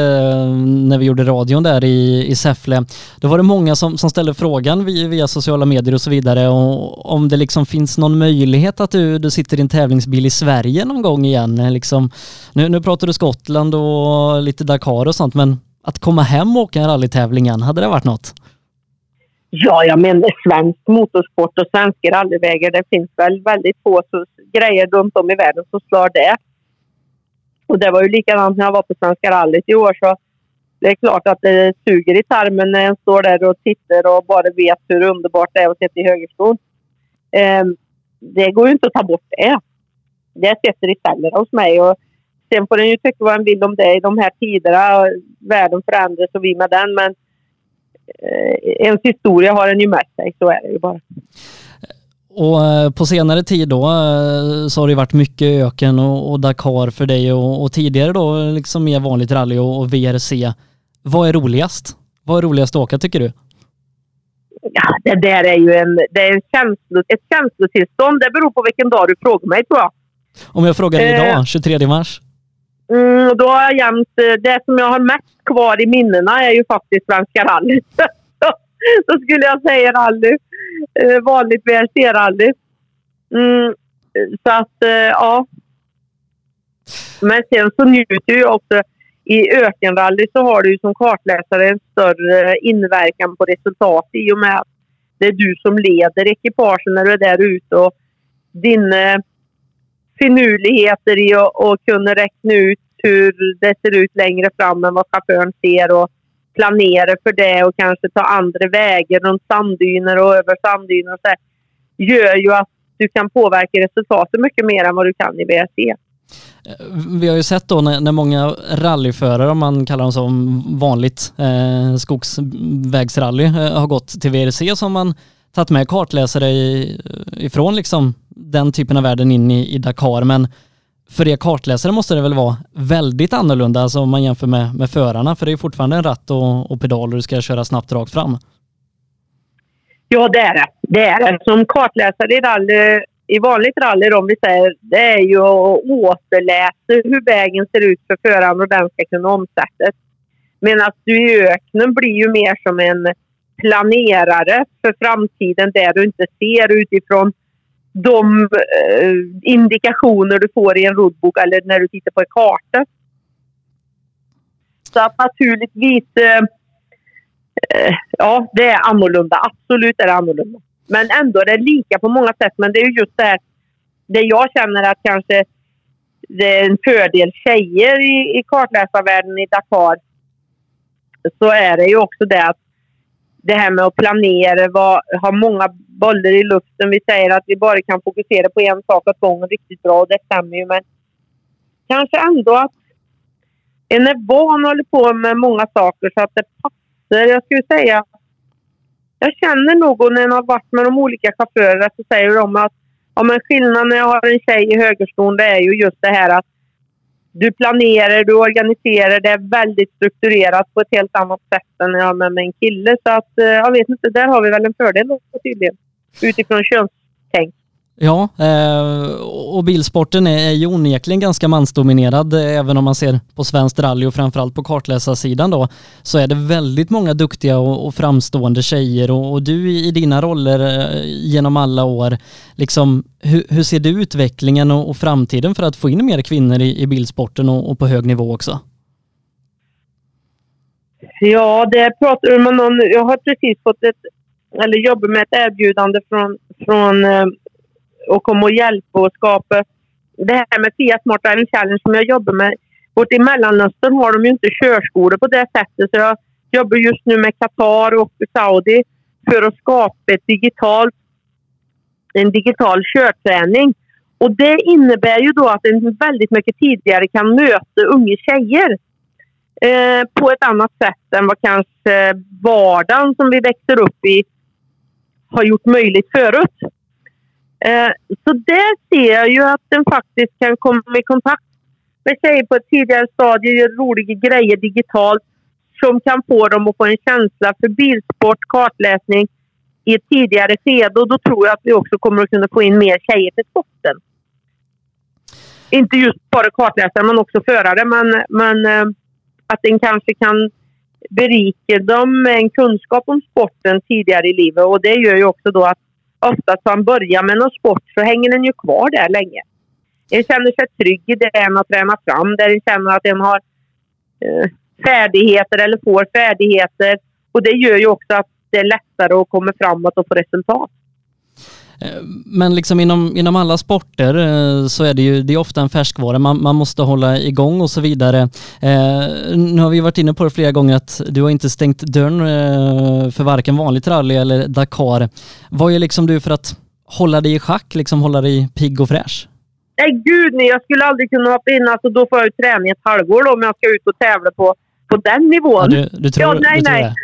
när vi gjorde radion där i, i Säffle. Då var det många som, som ställde frågan via, via sociala medier och så vidare och, om det liksom finns någon möjlighet att du, du sitter i en tävlingsbil i Sverige någon gång igen. Eh, liksom, nu, nu pratar du Skottland och lite Dakar och sånt men att komma hem och åka en rallytävling igen, hade det varit något? Ja, jag menar svensk motorsport och svenska rallyvägar. Det finns väl väldigt få grejer runt om i världen som slår det. Och det var ju likadant när jag var på Svenska rallyt i år. Så det är klart att det suger i tarmen när en står där och tittar och bara vet hur underbart det är att sitta i högerstol. Eh, det går ju inte att ta bort det. Det sitter i cellerna hos mig. Och sen får en ju tycka vad en vill om det i de här tiderna. Världen förändras och vi med den. Men ens historia har en ju med sig. Så är det ju bara. Och eh, på senare tid då eh, så har det varit mycket öken och, och Dakar för dig och, och, tidigare då liksom mer vanligt rally och, och, VRC. Vad är roligast? Vad är roligast att åka tycker du? Ja, det där är ju en, det är en känslo, ett känslotillstånd. Det beror på vilken dag du frågar mig tror jag. Om jag frågar dig idag, 23 mars? Mm, då har jag jämt, eh, det som jag har mest kvar i minnena är ju faktiskt Svenska rallyt. då skulle jag säga rally. Eh, vanligt VRC-rally. Mm, så att, eh, ja. Men sen så njuter jag också. I ökenrally så har du som kartläsare en större inverkan på resultatet i och med att det är du som leder ekipagen när du är där ute och dina eh, finurligheter i att kunna räkna ut hur det ser ut längre fram än vad chauffören ser och planera för det och kanske ta andra vägar runt sanddyner och över sanddyner och så här, gör ju att du kan påverka resultatet mycket mer än vad du kan i VRC. Eh, vi har ju sett då när, när många rallyförare, om man kallar dem som vanligt eh, skogsvägsrally, eh, har gått till VRC så har man tagit med kartläsare i, ifrån liksom den typen av världen in i, i Dakar. Men för er kartläsare måste det väl vara väldigt annorlunda alltså om man jämför med, med förarna, för det är fortfarande en ratt och, och pedal och du ska köra snabbt rakt fram. Ja, det är det. Det är det. Som kartläsare i, rally, i vanligt rally, om vi säger, det är ju att återläsa hur vägen ser ut för föraren och den ska kunna omsättas. Medan du i öknen blir ju mer som en planerare för framtiden där du inte ser utifrån de eh, indikationer du får i en roadbook eller när du tittar på en karta. Så att naturligtvis, eh, eh, ja det är annorlunda. Absolut är det annorlunda. Men ändå är det lika på många sätt. Men det är ju just det här, det jag känner att kanske det är en fördel tjejer i, i kartläsarvärlden i Dakar. Så är det ju också det att det här med att planera, vad, ha många bollar i luften. Vi säger att vi bara kan fokusera på en sak åt gången riktigt bra och det stämmer ju men kanske ändå att en är van att hålla på med många saker så att det passar. Jag skulle säga jag känner nog när jag har varit med de olika chaufförerna så säger de att ja, men skillnaden när jag har en tjej i högerstol det är ju just det här att du planerar, du organiserar, det är väldigt strukturerat på ett helt annat sätt än när jag har med mig en kille. Så att, eh, jag vet inte, där har vi väl en fördel då, tydligen. Utifrån könstänk. Ja, eh, och bilsporten är ju onekligen ganska mansdominerad, eh, även om man ser på svenskt rally och framförallt på kartläsarsidan då, så är det väldigt många duktiga och framstående tjejer och du i dina roller eh, genom alla år, liksom hur, ser du utvecklingen och, framtiden för att få in mer kvinnor i, bilsporten och, på hög nivå också? Ja, det pratar man om. Jag har precis fått ett, eller jobbar med ett erbjudande från, från och komma och hjälpa och skapa det här med Fiat Smart Driving Challenge som jag jobbar med. Bort i Mellanöstern har de ju inte körskolor på det sättet så jag jobbar just nu med Qatar och Saudi för att skapa ett digitalt, en digital körträning. Och det innebär ju då att en väldigt mycket tidigare kan möta unga tjejer eh, på ett annat sätt än vad kanske vardagen som vi växer upp i har gjort möjligt förut. Eh, så där ser jag ju att den faktiskt kan komma i kontakt med tjejer på ett tidigare stadie, gör roliga grejer digitalt som kan få dem att få en känsla för bilsport, kartläsning i ett tidigare skede. Och då tror jag att vi också kommer att kunna få in mer tjejer till sporten. Inte just bara kartläsare men också förare. Men, men eh, att den kanske kan berika dem med en kunskap om sporten tidigare i livet. Och det gör ju också då att oftast om man börjar med någon sport så hänger den ju kvar där länge. En känner sig trygg i det en har tränat fram, där en känner att en har eh, färdigheter eller får färdigheter. Och det gör ju också att det är lättare att komma framåt och få resultat. Eh, men liksom inom, inom alla sporter eh, så är det ju det är ofta en färskvara. Man, man måste hålla igång och så vidare. Eh, nu har vi varit inne på det flera gånger att du har inte stängt dörren för varken vanligt rally eller Dakar. Vad är liksom du för att hålla dig i schack, liksom hålla dig pigg och fräsch? Nej, gud nej. Jag skulle aldrig kunna hoppa in. Alltså, då får jag ju träna i ett halvår då, om jag ska ut och tävla på, på den nivån. Ja, du, du tror, ja, nej, du tror nej. det?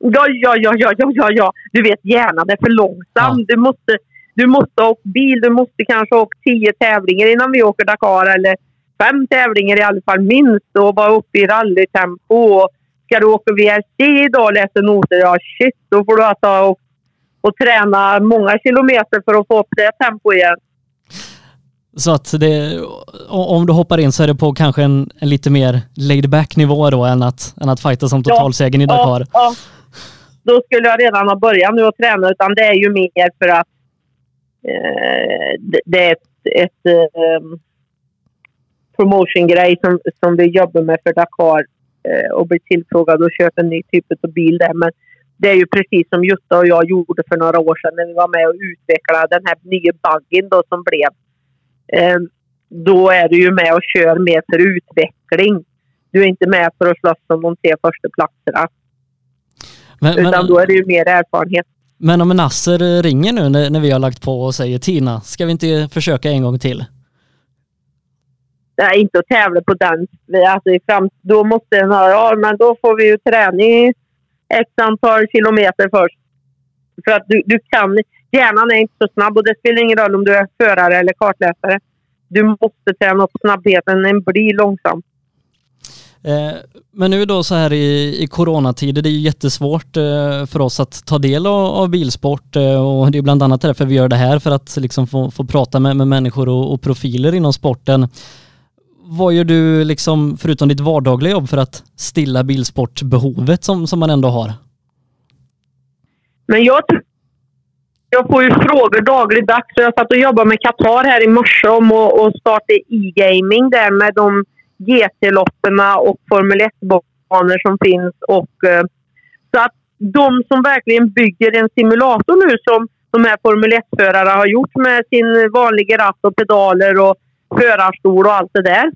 Ja, ja, ja, ja, ja, ja, ja. Du vet, hjärnan är för långsam. Ja. Du, måste, du måste åka bil. Du måste kanske åka tio tävlingar innan vi åker Dakar. Eller fem tävlingar i alla fall minst. Och vara uppe i rallytempo. Ska du åka VRC idag och läsa noter, ja shit. Då får du alltså och, och träna många kilometer för att få upp det tempo igen. Så att det, om du hoppar in så är det på kanske en, en lite mer laid back nivå då än att, än att fighta som totalsegern i Dakar. Ja, ja. Då skulle jag redan ha börjat nu att träna. Utan det är ju mer för att eh, det, det är ett, ett eh, promotion-grej som, som vi jobbar med för Dakar eh, och blir tillfrågad och köpa en ny typ av bil där. Men det är ju precis som Jutta och jag gjorde för några år sedan när vi var med och utvecklade den här nya buggen då som blev. Eh, då är du ju med och kör mer för utveckling. Du är inte med för att slåss om de tre första platserna. Men, Utan men, då är det ju mer erfarenhet. men om Nasser ringer nu när, när vi har lagt på och säger Tina, ska vi inte försöka en gång till? Nej, inte att tävla på den. Alltså fram, då måste den ha, ja men då får vi ju träning x antal kilometer först. För att du, du kan, hjärnan är inte så snabb och det spelar ingen roll om du är förare eller kartläsare. Du måste träna upp snabbheten, den blir långsam. Eh, men nu då så här i, i coronatider, det är ju jättesvårt eh, för oss att ta del av, av bilsport eh, och det är bland annat därför vi gör det här för att liksom få, få prata med, med människor och, och profiler inom sporten. Vad gör du liksom förutom ditt vardagliga jobb för att stilla bilsportbehovet som, som man ändå har? Men jag, jag får ju frågor dagligdags. Jag satt och jobbade med Qatar här i morse om att starta e-gaming där med de GT-lopperna och Formel 1-banor som finns. Och, eh, så att de som verkligen bygger en simulator nu som de här Formel 1-förare har gjort med sin vanliga ratt och pedaler och förarstol och allt det där.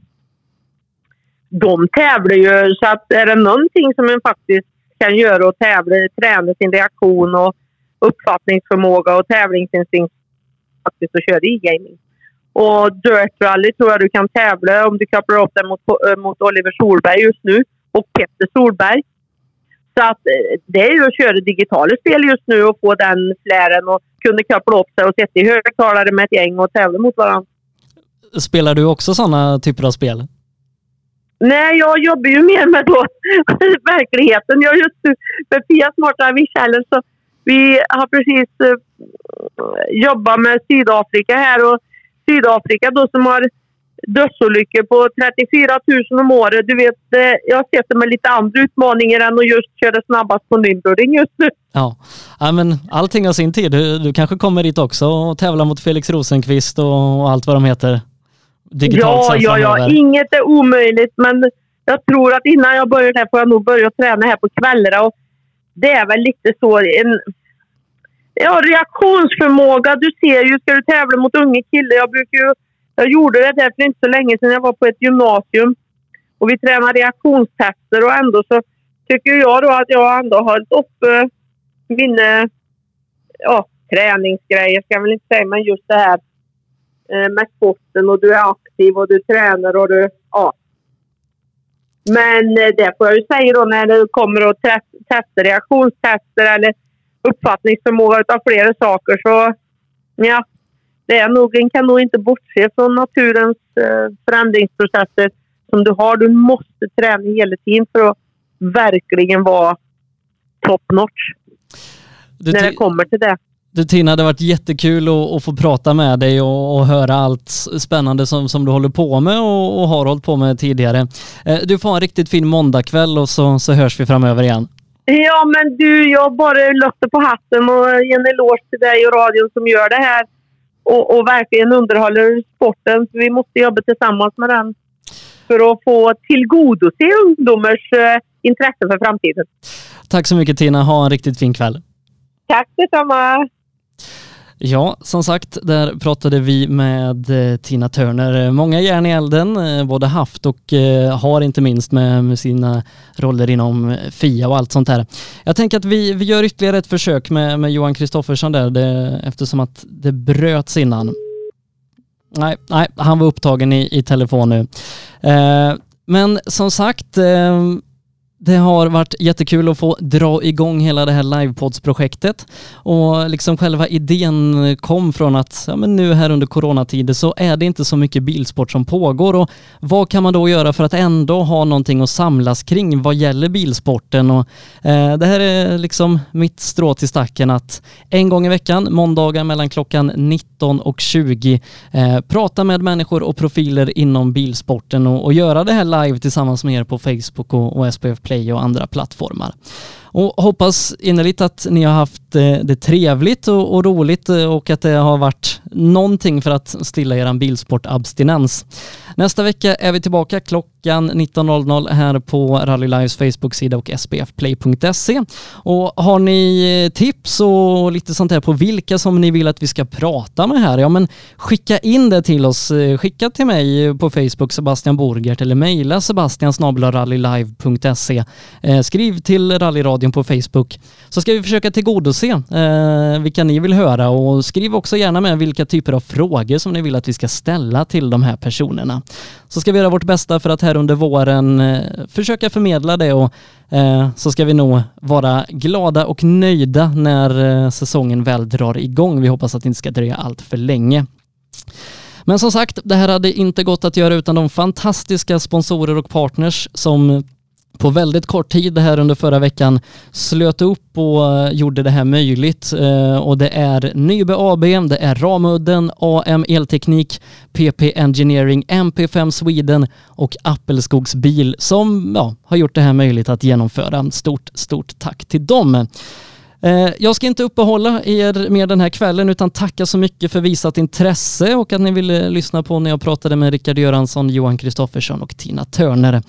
De tävlar ju, så att är det någonting som man faktiskt kan göra och tävla, träna sin reaktion och uppfattningsförmåga och tävlingsinstinkt faktiskt att köra e-gaming. Och Dirt Rally tror jag du kan tävla om du kopplar upp den mot, eh, mot Oliver Solberg just nu och Petter Solberg. Så att eh, det är ju att köra digitala spel just nu och få den flären och kunna koppla upp sig och sätta i högtalare med ett gäng och tävla mot varandra. Spelar du också sådana typer av spel? Nej, jag jobbar ju mer med då verkligheten. Jag just nu för Pia Smarta Vichellen så vi har precis eh, jobbat med Sydafrika här och Sydafrika då som har dödsolyckor på 34 000 om året. Du vet, jag ser det med lite andra utmaningar än att just köra snabbast på Nürburgring just nu. Ja. ja, men allting har sin tid. Du, du kanske kommer dit också och tävlar mot Felix Rosenqvist och, och allt vad de heter. Digitalt Ja, ja, ja. Inget är omöjligt, men jag tror att innan jag börjar där får jag nog börja träna här på kvällarna. Och det är väl lite så en... Ja, reaktionsförmåga. Du ser ju, ska du tävla mot unga killar. Jag brukar ju... Jag gjorde det där för inte så länge sedan. Jag var på ett gymnasium och vi tränade reaktionstester och ändå så tycker jag då att jag ändå har hållit uppe eh, mina ja, träningsgrejer, ska jag väl inte säga, men just det här eh, med sporten och du är aktiv och du tränar och du, ja. Men eh, det får jag ju säga då när det kommer att te- testa reaktionstester eller uppfattningsförmåga utav flera saker så ja, det är nog, en kan nog inte bortse från naturens eh, förändringsprocesser som du har. Du måste träna hela tiden för att verkligen vara top notch Du, när det kommer till det. du Tina, det har varit jättekul att, att få prata med dig och, och höra allt spännande som, som du håller på med och, och har hållit på med tidigare. Eh, Du får ha en riktigt fin måndagkväll och så, så hörs vi framöver igen. Ja, men du, jag bara lyfter på hatten och ger en eloge till dig och radion som gör det här och, och verkligen underhåller sporten. Så vi måste jobba tillsammans med den för att få tillgodose ungdomars eh, intresse för framtiden. Tack så mycket Tina, ha en riktigt fin kväll. Tack detsamma! Ja, som sagt, där pratade vi med eh, Tina Turner. Eh, många järn i elden, eh, både haft och har inte minst med sina roller inom FIA och allt sånt här. Jag tänker att vi, vi gör ytterligare ett försök med, med Johan Kristoffersson där, det, eftersom att det bröts innan. Nej, nej, han var upptagen i, i telefon nu. Eh, men som sagt, eh, det har varit jättekul att få dra igång hela det här livepodsprojektet och liksom själva idén kom från att ja, men nu här under coronatider så är det inte så mycket bilsport som pågår. Och vad kan man då göra för att ändå ha någonting att samlas kring vad gäller bilsporten? Och eh, det här är liksom mitt strå till stacken att en gång i veckan, måndagar mellan klockan 19 och 20 eh, prata med människor och profiler inom bilsporten och, och, göra det här live tillsammans med er på Facebook och, och SPF Play. Play och andra plattformar. Och hoppas innerligt att ni har haft eh, det trevligt och, och roligt eh, och att det har varit någonting för att stilla er bilsportabstinens. Nästa vecka är vi tillbaka klockan 19.00 här på Rally Lives Facebook-sida och sbfplay.se. Och har ni eh, tips och lite sånt här på vilka som ni vill att vi ska prata med här, ja men skicka in det till oss. Skicka till mig på Facebook Sebastian Borgert eller mejla sebastian.rallylive.se. Skriv till Rallyradio radion på Facebook så ska vi försöka tillgodose eh, vilka ni vill höra och skriv också gärna med vilka typer av frågor som ni vill att vi ska ställa till de här personerna. Så ska vi göra vårt bästa för att här under våren eh, försöka förmedla det och eh, så ska vi nog vara glada och nöjda när eh, säsongen väl drar igång. Vi hoppas att det inte ska dröja allt för länge. Men som sagt, det här hade inte gått att göra utan de fantastiska sponsorer och partners som på väldigt kort tid här under förra veckan slöt upp och gjorde det här möjligt. Eh, och det är Nybe AB, det är Ramudden, AM Elteknik, PP Engineering, MP5 Sweden och Appelskogs bil som ja, har gjort det här möjligt att genomföra. Stort, stort tack till dem. Eh, jag ska inte uppehålla er mer den här kvällen utan tacka så mycket för visat intresse och att ni ville lyssna på när jag pratade med Rickard Göransson, Johan Kristoffersson och Tina Törner.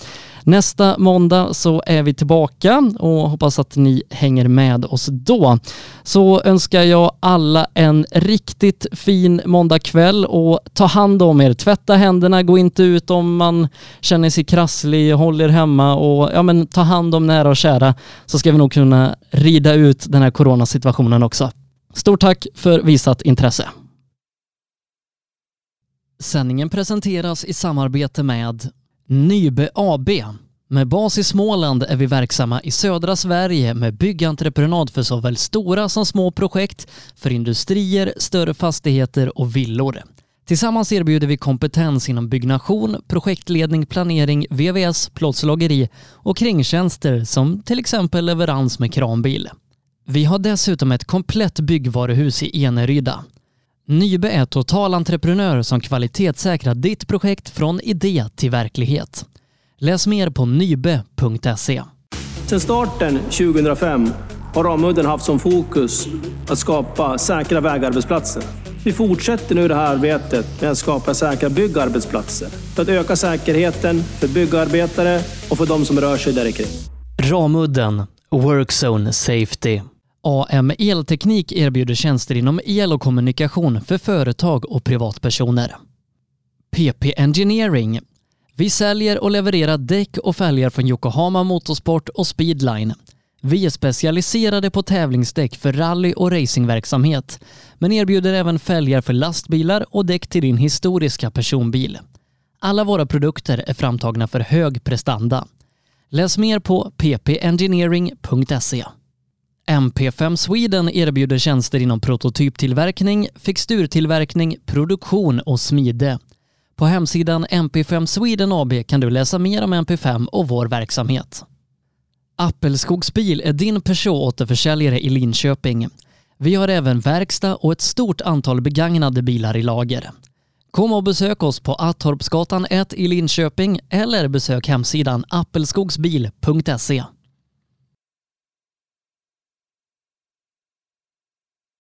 Nästa måndag så är vi tillbaka och hoppas att ni hänger med oss då. Så önskar jag alla en riktigt fin måndagkväll och ta hand om er. Tvätta händerna, gå inte ut om man känner sig krasslig, håll er hemma och ja, men ta hand om nära och kära så ska vi nog kunna rida ut den här coronasituationen också. Stort tack för visat intresse. Sändningen presenteras i samarbete med Nybe AB. Med bas i Småland är vi verksamma i södra Sverige med byggentreprenad för såväl stora som små projekt, för industrier, större fastigheter och villor. Tillsammans erbjuder vi kompetens inom byggnation, projektledning, planering, VVS, plåtslageri och kringtjänster som till exempel leverans med kranbil. Vi har dessutom ett komplett byggvaruhus i Eneryda. Nybe är totalentreprenör som kvalitetssäkrar ditt projekt från idé till verklighet. Läs mer på nybe.se. Sedan starten 2005 har Ramudden haft som fokus att skapa säkra vägarbetsplatser. Vi fortsätter nu det här arbetet med att skapa säkra byggarbetsplatser för att öka säkerheten för byggarbetare och för de som rör sig där kring. Ramudden Workzone Safety AM Elteknik erbjuder tjänster inom el och kommunikation för företag och privatpersoner. PP Engineering. Vi säljer och levererar däck och fälgar från Yokohama Motorsport och Speedline. Vi är specialiserade på tävlingsdäck för rally och racingverksamhet, men erbjuder även fälgar för lastbilar och däck till din historiska personbil. Alla våra produkter är framtagna för hög prestanda. Läs mer på ppengineering.se. MP5 Sweden erbjuder tjänster inom prototyptillverkning, fixturtillverkning, produktion och smide. På hemsidan MP5 Sweden AB kan du läsa mer om MP5 och vår verksamhet. Appelskogsbil är din Peugeot-återförsäljare i Linköping. Vi har även verkstad och ett stort antal begagnade bilar i lager. Kom och besök oss på Attorpsgatan 1 i Linköping eller besök hemsidan appelskogsbil.se.